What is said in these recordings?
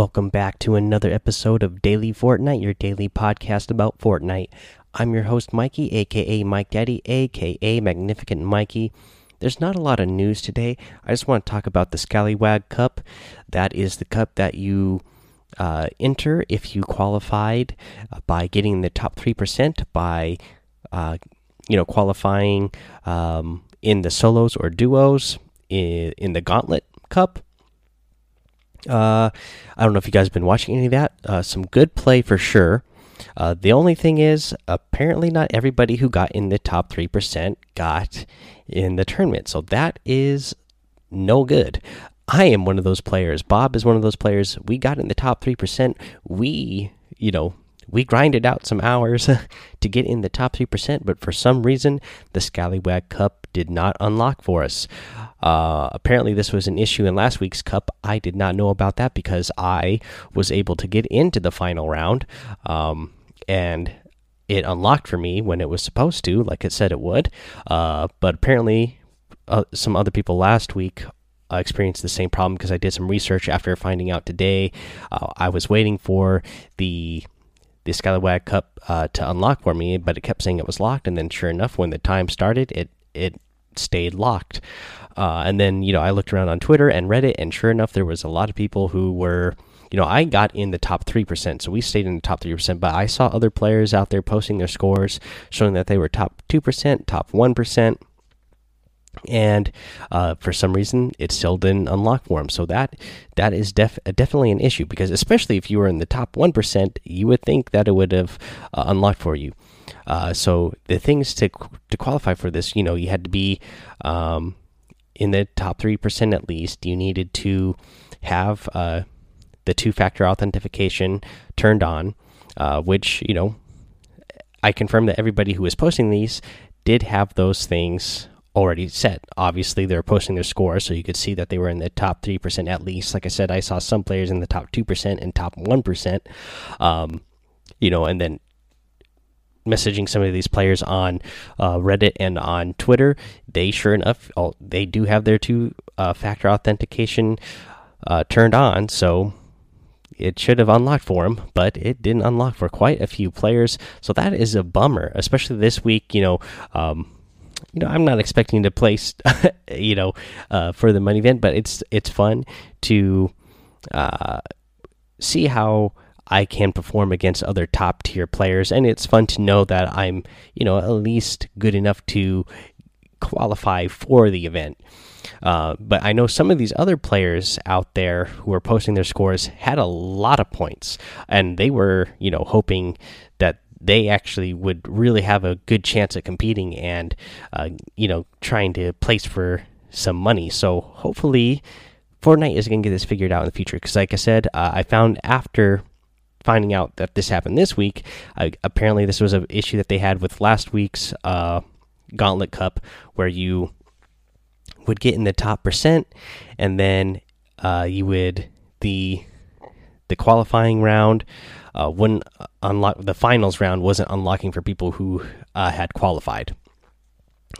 Welcome back to another episode of Daily Fortnite, your daily podcast about Fortnite. I'm your host, Mikey, aka Mike Daddy, aka Magnificent Mikey. There's not a lot of news today. I just want to talk about the Scallywag Cup. That is the cup that you uh, enter if you qualified uh, by getting the top 3% by, uh, you know, qualifying um, in the solos or duos in, in the Gauntlet Cup uh, I don't know if you guys have been watching any of that. Uh, some good play for sure. Uh, the only thing is, apparently, not everybody who got in the top 3% got in the tournament. So that is no good. I am one of those players. Bob is one of those players. We got in the top 3%. We, you know, we grinded out some hours to get in the top 3%, but for some reason, the Scallywag Cup did not unlock for us. Uh, apparently, this was an issue in last week's Cup. I did not know about that because I was able to get into the final round. Um, and it unlocked for me when it was supposed to, like it said it would. Uh, but apparently, uh, some other people last week uh, experienced the same problem because I did some research after finding out today. Uh, I was waiting for the the Scallywag Cup uh, to unlock for me, but it kept saying it was locked. And then, sure enough, when the time started, it it stayed locked. Uh, and then, you know, I looked around on Twitter and Reddit, and sure enough, there was a lot of people who were, you know, I got in the top 3%, so we stayed in the top 3%, but I saw other players out there posting their scores, showing that they were top 2%, top 1%. And uh, for some reason, it still didn't unlock for them. So that that is def definitely an issue because especially if you were in the top one percent, you would think that it would have uh, unlocked for you. Uh, so the things to to qualify for this, you know, you had to be um, in the top 3% at least, you needed to have uh, the two factor authentication turned on, uh, which, you know, I confirm that everybody who was posting these did have those things already set. Obviously, they're posting their scores, so you could see that they were in the top 3% at least. Like I said, I saw some players in the top 2% and top 1%. Um, you know, and then messaging some of these players on uh, Reddit and on Twitter, they sure enough, all, they do have their two uh, factor authentication uh, turned on. So it should have unlocked for them, but it didn't unlock for quite a few players. So that is a bummer, especially this week. You know, um, you know, I'm not expecting to place, you know, uh, for the money event, but it's it's fun to uh, see how I can perform against other top tier players, and it's fun to know that I'm, you know, at least good enough to qualify for the event. Uh, but I know some of these other players out there who are posting their scores had a lot of points, and they were, you know, hoping that they actually would really have a good chance at competing and, uh, you know, trying to place for some money. So hopefully, Fortnite is going to get this figured out in the future. Because, like I said, uh, I found after finding out that this happened this week. Uh, apparently, this was an issue that they had with last week's uh, Gauntlet Cup, where you would get in the top percent, and then uh, you would the the qualifying round uh, wouldn't unlock. The finals round wasn't unlocking for people who uh, had qualified.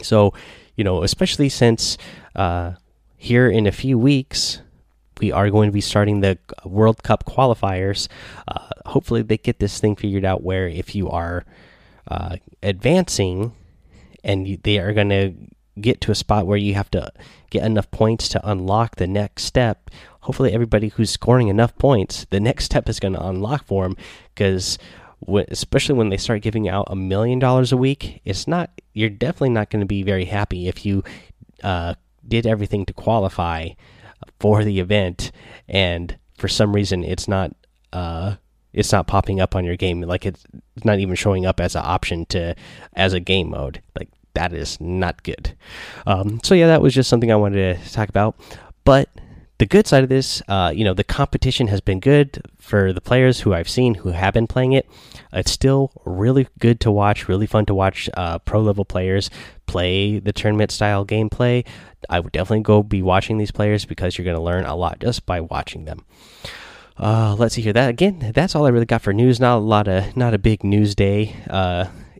So, you know, especially since uh, here in a few weeks we are going to be starting the World Cup qualifiers. Uh, hopefully, they get this thing figured out where if you are uh, advancing and they are going to get to a spot where you have to get enough points to unlock the next step. Hopefully, everybody who's scoring enough points, the next step is going to unlock for them because especially when they start giving out a million dollars a week, it's not. You're definitely not going to be very happy if you uh, did everything to qualify for the event, and for some reason it's not uh, it's not popping up on your game. Like it's not even showing up as an option to as a game mode. Like that is not good. Um, so yeah, that was just something I wanted to talk about. But the good side of this, uh, you know, the competition has been good for the players who I've seen who have been playing it. It's still really good to watch, really fun to watch uh, pro level players play the tournament style gameplay. I would definitely go be watching these players because you're going to learn a lot just by watching them. Uh, let's see here. That again, that's all I really got for news. Not a lot of, not a big news day.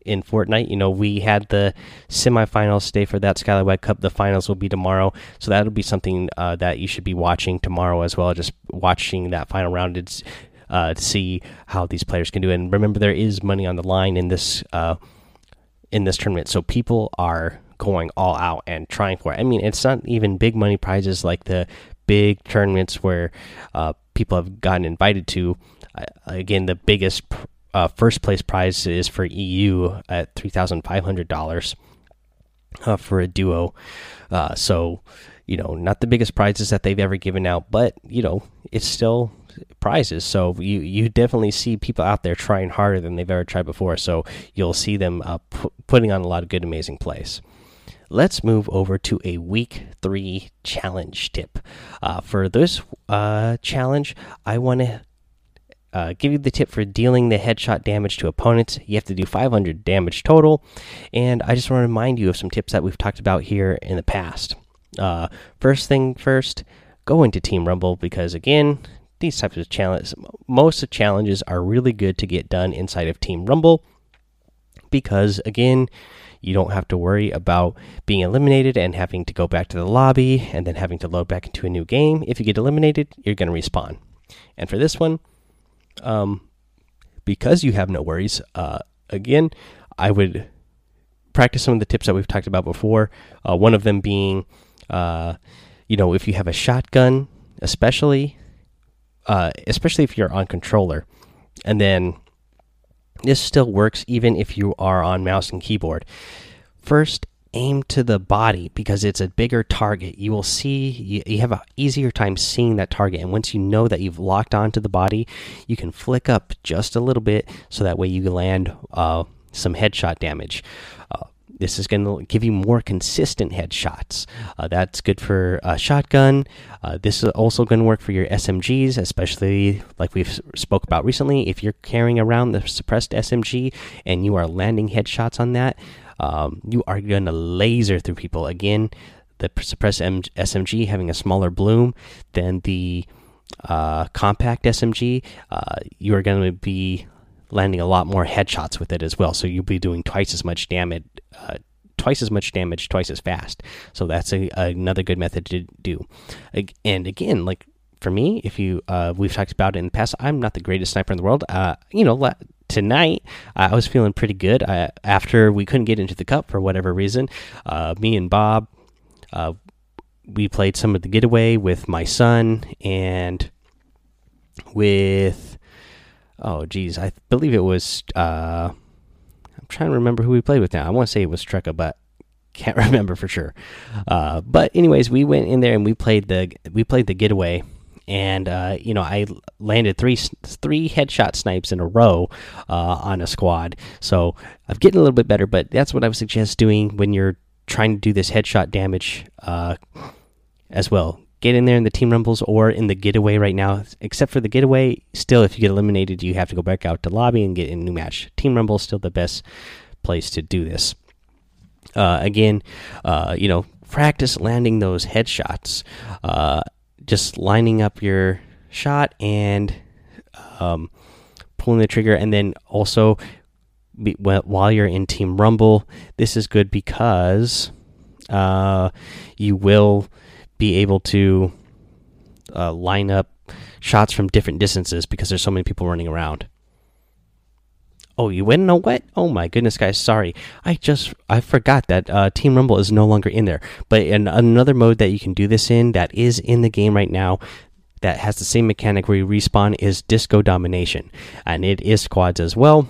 In Fortnite. You know, we had the semifinals today for that Skyward Cup. The finals will be tomorrow, so that'll be something uh, that you should be watching tomorrow as well. Just watching that final round. It's uh, to see how these players can do. And remember, there is money on the line in this uh, in this tournament, so people are going all out and trying for it. I mean, it's not even big money prizes like the big tournaments where uh, people have gotten invited to. Again, the biggest uh, first place prize is for EU at three thousand five hundred dollars uh, for a duo. Uh, so, you know, not the biggest prizes that they've ever given out, but you know, it's still prizes. So you you definitely see people out there trying harder than they've ever tried before. So you'll see them uh, putting on a lot of good, amazing plays. Let's move over to a week three challenge tip. Uh, for this uh, challenge, I want to uh, give you the tip for dealing the headshot damage to opponents. You have to do 500 damage total. And I just want to remind you of some tips that we've talked about here in the past. Uh, first thing first, go into Team Rumble because, again, these types of challenges, most of challenges are really good to get done inside of Team Rumble because, again, you don't have to worry about being eliminated and having to go back to the lobby and then having to load back into a new game. If you get eliminated, you're going to respawn. And for this one, um, because you have no worries, uh, again, I would practice some of the tips that we've talked about before. Uh, one of them being, uh, you know, if you have a shotgun, especially, uh, especially if you're on controller, and then this still works even if you are on mouse and keyboard. First, aim to the body because it's a bigger target. You will see you, you have an easier time seeing that target, and once you know that you've locked onto the body, you can flick up just a little bit so that way you land uh, some headshot damage. Uh, this is going to give you more consistent headshots. Uh, that's good for a shotgun. Uh, this is also going to work for your SMGs, especially like we've spoke about recently. If you're carrying around the suppressed SMG and you are landing headshots on that, um, you are going to laser through people. Again, the suppressed M SMG having a smaller bloom than the uh, compact SMG, uh, you are going to be landing a lot more headshots with it as well. So you'll be doing twice as much damage, uh, twice as much damage, twice as fast. So that's a, another good method to do. And again, like for me, if you uh, we've talked about it in the past, I'm not the greatest sniper in the world. Uh, you know, tonight I was feeling pretty good. I, after we couldn't get into the cup for whatever reason, uh, me and Bob, uh, we played some of the getaway with my son and with oh geez, I believe it was. Uh, I'm trying to remember who we played with now. I want to say it was Trekka, but can't remember for sure. Uh, but anyways, we went in there and we played the we played the getaway and uh, you know I landed three three headshot snipes in a row uh, on a squad. So I'm getting a little bit better, but that's what I would suggest doing when you're trying to do this headshot damage uh, as well. Get in there in the team rumbles or in the getaway right now. Except for the getaway, still if you get eliminated, you have to go back out to lobby and get a new match. Team rumble is still the best place to do this. Uh, again, uh, you know, practice landing those headshots. Just lining up your shot and um, pulling the trigger, and then also be, while you're in Team Rumble, this is good because uh, you will be able to uh, line up shots from different distances because there's so many people running around. Oh, you went know what? Oh my goodness, guys! Sorry, I just I forgot that uh, Team Rumble is no longer in there. But in another mode that you can do this in that is in the game right now that has the same mechanic where you respawn is Disco Domination, and it is squads as well.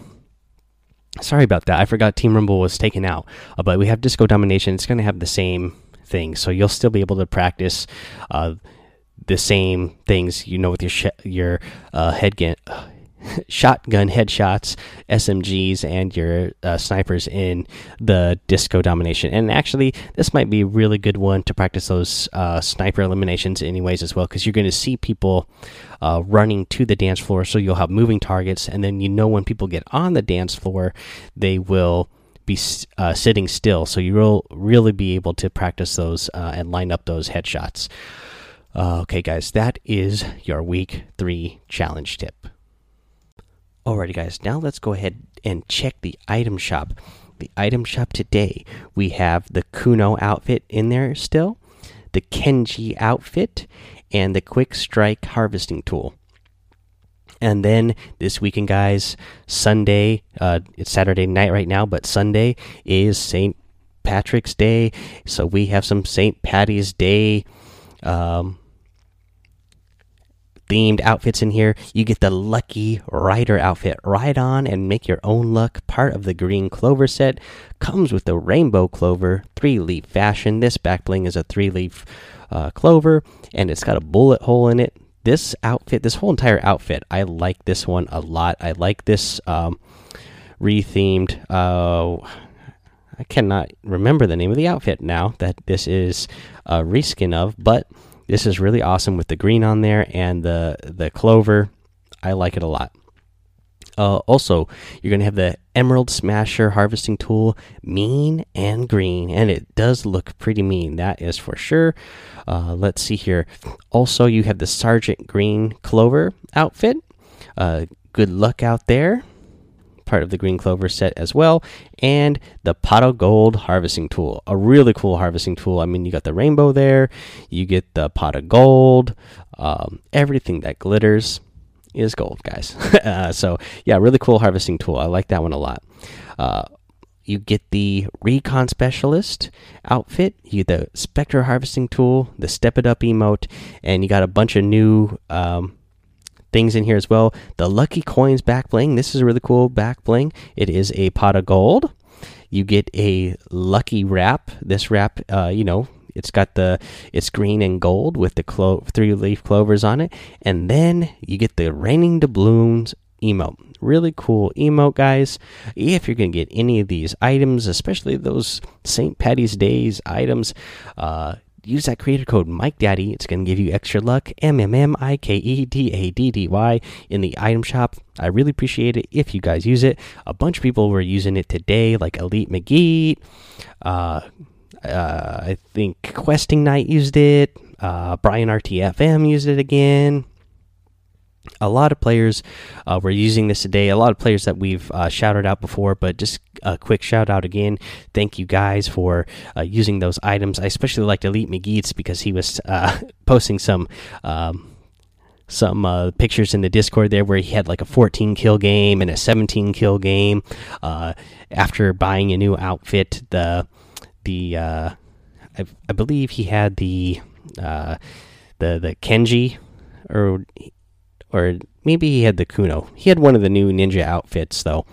Sorry about that. I forgot Team Rumble was taken out, uh, but we have Disco Domination. It's going to have the same thing, so you'll still be able to practice. Uh, the same things you know with your your uh, head shotgun headshots, SMGs, and your uh, snipers in the disco domination. And actually, this might be a really good one to practice those uh, sniper eliminations, anyways, as well, because you're going to see people uh, running to the dance floor. So you'll have moving targets, and then you know when people get on the dance floor, they will be uh, sitting still. So you will really be able to practice those uh, and line up those headshots. Uh, okay, guys, that is your week three challenge tip. Alrighty, guys, now let's go ahead and check the item shop. The item shop today, we have the Kuno outfit in there still, the Kenji outfit, and the Quick Strike harvesting tool. And then this weekend, guys, Sunday, uh, it's Saturday night right now, but Sunday is St. Patrick's Day. So we have some St. Patty's Day um, themed outfits in here. You get the Lucky Rider outfit. Ride on and make your own luck. Part of the Green Clover set comes with the Rainbow Clover three leaf fashion. This back bling is a three leaf uh, clover and it's got a bullet hole in it. This outfit, this whole entire outfit, I like this one a lot. I like this um, rethemed. Uh, I cannot remember the name of the outfit now that this is a reskin of, but this is really awesome with the green on there and the the clover. I like it a lot. Uh, also, you're going to have the Emerald Smasher harvesting tool, mean and green, and it does look pretty mean. That is for sure. Uh, let's see here. Also, you have the Sergeant Green Clover outfit. Uh, good luck out there part of the Green Clover set as well, and the Pot of Gold harvesting tool. A really cool harvesting tool. I mean, you got the rainbow there, you get the Pot of Gold, um, everything that glitters is gold, guys. uh, so, yeah, really cool harvesting tool. I like that one a lot. Uh, you get the Recon Specialist outfit, you get the Spectre Harvesting Tool, the Step It Up emote, and you got a bunch of new um, things in here as well. The Lucky Coins back bling. This is a really cool back bling. It is a pot of gold. You get a lucky wrap. This wrap, uh, you know, it's got the it's green and gold with the clo three leaf clovers on it, and then you get the raining doubloons emote. Really cool emote, guys. If you're gonna get any of these items, especially those St. Patty's Days items, uh, use that creator code Mike Daddy. It's going to give you extra luck. M M M I K E D A D D Y in the item shop. I really appreciate it if you guys use it. A bunch of people were using it today, like Elite McGee. Uh, uh, I think Questing Knight used it. Uh, Brian RTFM used it again a lot of players uh, were using this today. A lot of players that we've uh, shouted out before, but just a quick shout out again. Thank you guys for uh, using those items. I especially liked Elite McGee's because he was uh, posting some. Um, some uh, pictures in the Discord there where he had like a 14 kill game and a 17 kill game uh, after buying a new outfit. The the I, I, believe he had the the the Kenji or or maybe he had the Kuno. He had one of the new ninja outfits though,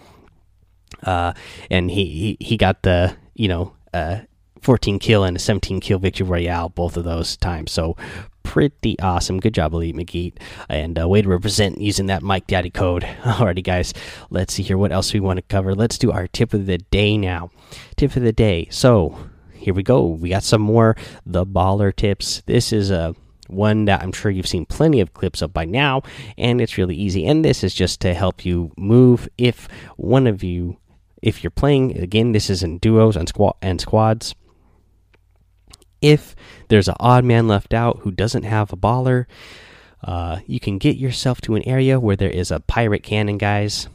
uh, and he, he he got the you know uh, 14 kill and a 17 kill victory royale both of those times. So pretty awesome. Good job, Elite McGee, and uh, way to represent using that Mike Daddy code. Alrighty, guys, let's see here what else we want to cover. Let's do our tip of the day now. Tip of the day. So here we go. We got some more the baller tips. This is a one that I'm sure you've seen plenty of clips of by now, and it's really easy. And this is just to help you move if one of you, if you're playing, again, this is in duos and, squad and squads. If there's an odd man left out who doesn't have a baller, uh, you can get yourself to an area where there is a pirate cannon, guys.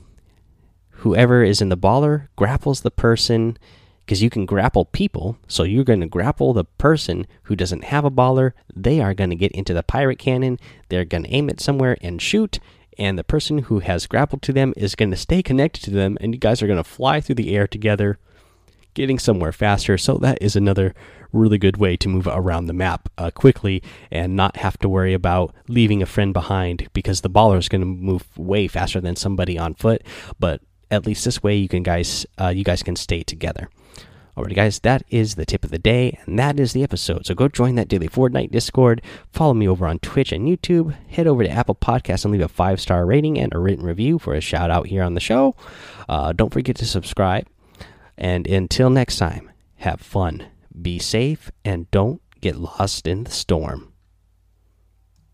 Whoever is in the baller grapples the person because you can grapple people. So you're going to grapple the person who doesn't have a baller. They are going to get into the pirate cannon. They're going to aim it somewhere and shoot. And the person who has grappled to them is going to stay connected to them. And you guys are going to fly through the air together, getting somewhere faster. So that is another really good way to move around the map uh, quickly and not have to worry about leaving a friend behind because the baller is going to move way faster than somebody on foot. But at least this way, you can guys, uh, you guys can stay together. Alrighty, guys, that is the tip of the day, and that is the episode. So go join that daily Fortnite Discord. Follow me over on Twitch and YouTube. Head over to Apple Podcasts and leave a five star rating and a written review for a shout out here on the show. Uh, don't forget to subscribe. And until next time, have fun, be safe, and don't get lost in the storm.